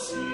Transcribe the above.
see.